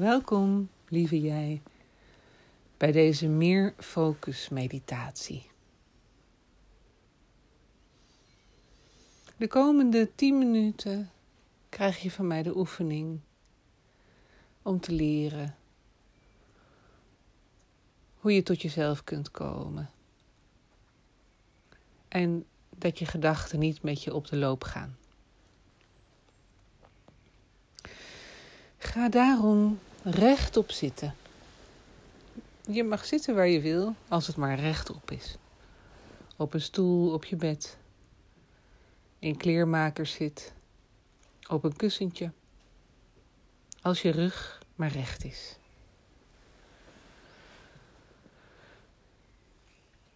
Welkom, lieve jij, bij deze meer focus meditatie. De komende 10 minuten krijg je van mij de oefening om te leren hoe je tot jezelf kunt komen. En dat je gedachten niet met je op de loop gaan. Ga daarom rechtop zitten. Je mag zitten waar je wil, als het maar rechtop is. Op een stoel, op je bed. In kleermakers zit. Op een kussentje. Als je rug maar recht is.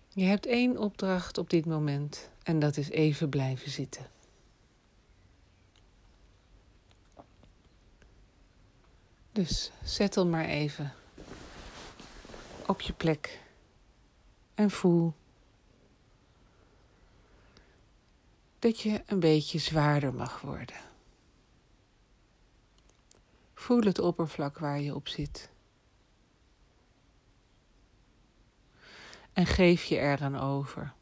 Je hebt één opdracht op dit moment en dat is even blijven zitten. Dus zettel maar even op je plek en voel dat je een beetje zwaarder mag worden. Voel het oppervlak waar je op zit. En geef je eraan over.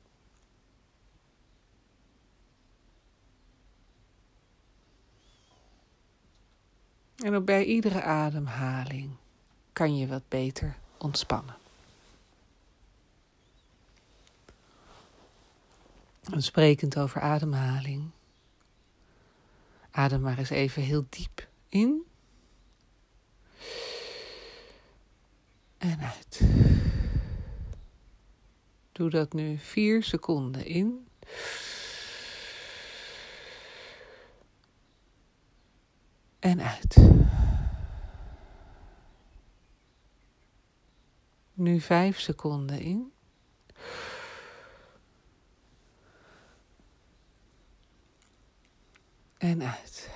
En ook bij iedere ademhaling kan je wat beter ontspannen. En sprekend over ademhaling. Adem maar eens even heel diep in. En uit. Doe dat nu vier seconden in. En uit. Nu vijf seconden in. En uit.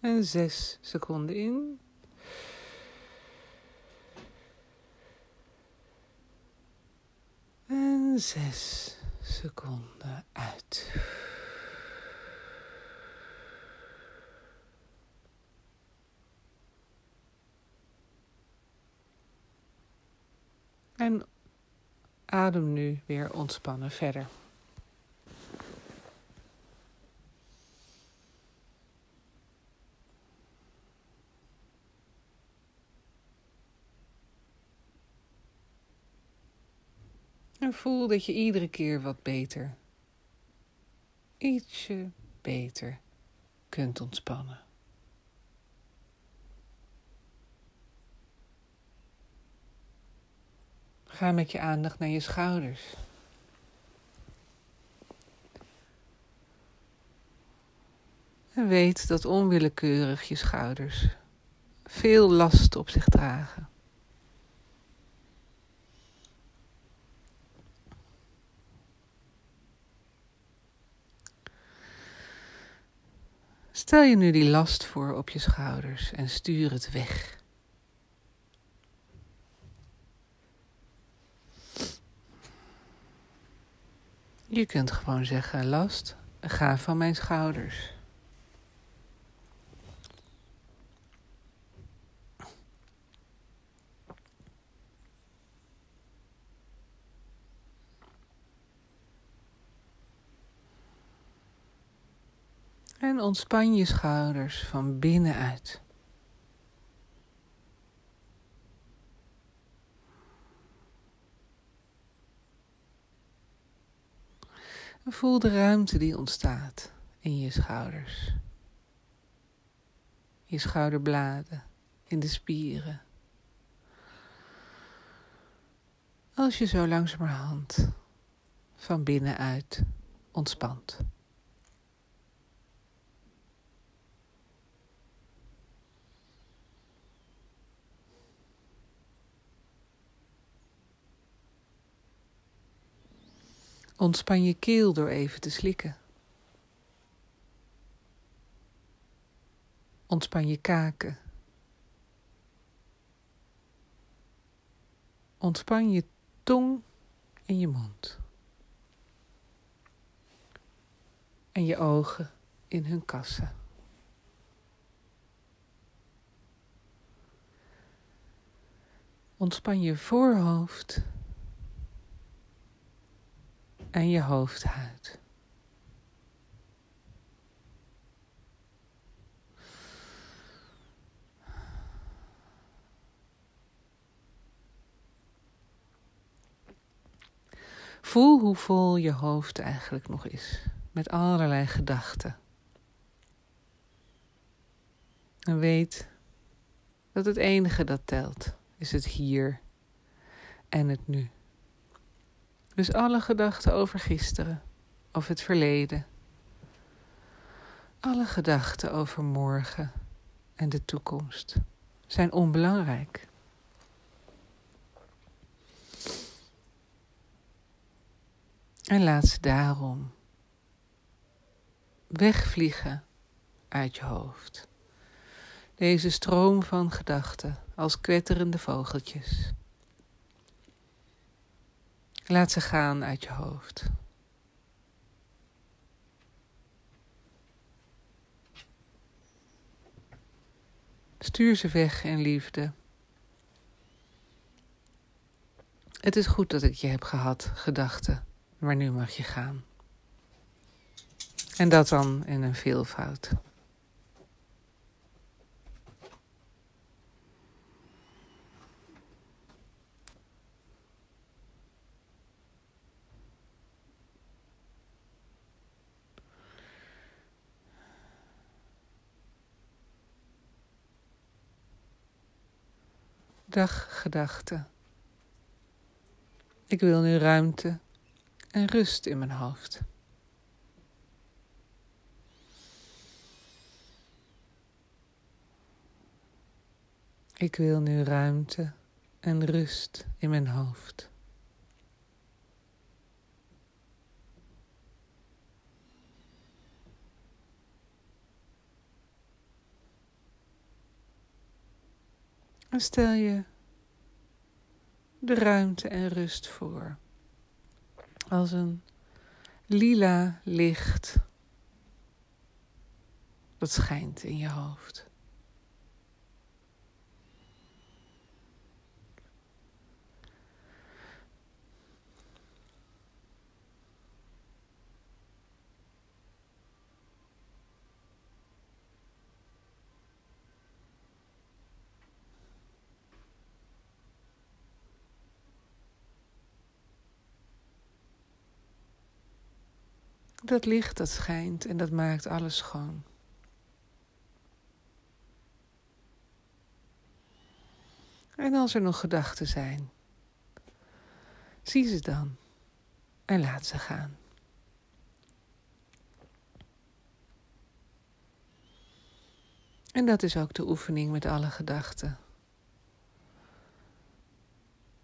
En zes seconden in. En zes seconden uit. En adem nu weer ontspannen verder. Voel dat je iedere keer wat beter, ietsje beter kunt ontspannen. Ga met je aandacht naar je schouders. En weet dat onwillekeurig je schouders veel last op zich dragen. Stel je nu die last voor op je schouders en stuur het weg. Je kunt gewoon zeggen: last, ga van mijn schouders. En ontspan je schouders van binnenuit. En voel de ruimte die ontstaat in je schouders. Je schouderbladen, in de spieren. Als je zo langzamerhand van binnenuit ontspant. Ontspan je keel door even te slikken. Ontspan je kaken. Ontspan je tong en je mond. En je ogen in hun kassen. Ontspan je voorhoofd en je hoofdhuid. Voel hoe vol je hoofd eigenlijk nog is, met allerlei gedachten. En weet dat het enige dat telt is het hier en het nu. Dus alle gedachten over gisteren of het verleden. Alle gedachten over morgen en de toekomst zijn onbelangrijk. En laat ze daarom wegvliegen uit je hoofd. Deze stroom van gedachten als kwetterende vogeltjes. Laat ze gaan uit je hoofd. Stuur ze weg in liefde. Het is goed dat ik je heb gehad, gedachten, maar nu mag je gaan. En dat dan in een veelvoud. Daggedachte. Ik wil nu ruimte en rust in mijn hoofd. Ik wil nu ruimte en rust in mijn hoofd. En stel je de ruimte en rust voor als een lila licht dat schijnt in je hoofd. Dat licht dat schijnt en dat maakt alles schoon. En als er nog gedachten zijn, zie ze dan en laat ze gaan. En dat is ook de oefening met alle gedachten.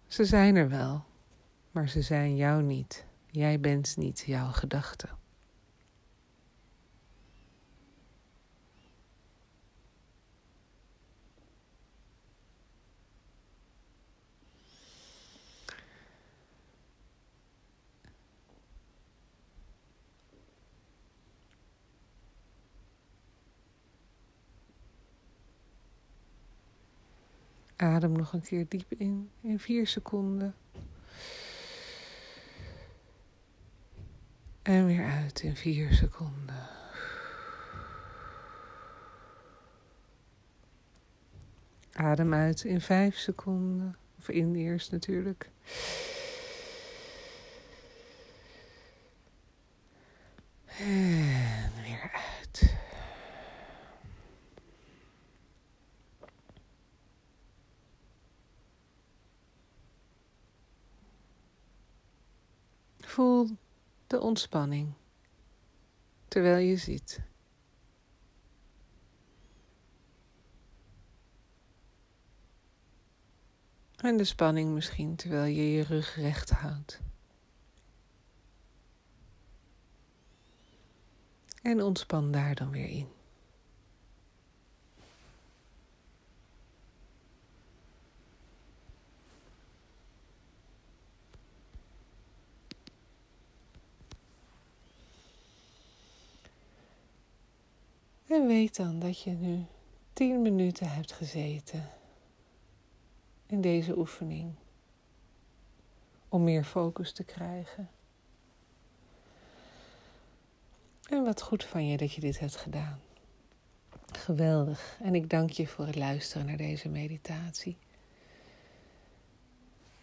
Ze zijn er wel, maar ze zijn jou niet. Jij bent niet jouw gedachte. Adem nog een keer diep in, in vier seconden. En weer uit in vier seconden. Adem uit in vijf seconden. Of in eerst natuurlijk. En weer uit. Voel de ontspanning terwijl je zit. En de spanning misschien terwijl je je rug recht houdt. En ontspan daar dan weer in. En weet dan dat je nu tien minuten hebt gezeten in deze oefening om meer focus te krijgen. En wat goed van je dat je dit hebt gedaan. Geweldig. En ik dank je voor het luisteren naar deze meditatie.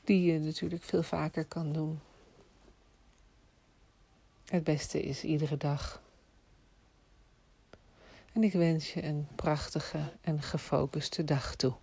Die je natuurlijk veel vaker kan doen. Het beste is iedere dag. En ik wens je een prachtige en gefocuste dag toe.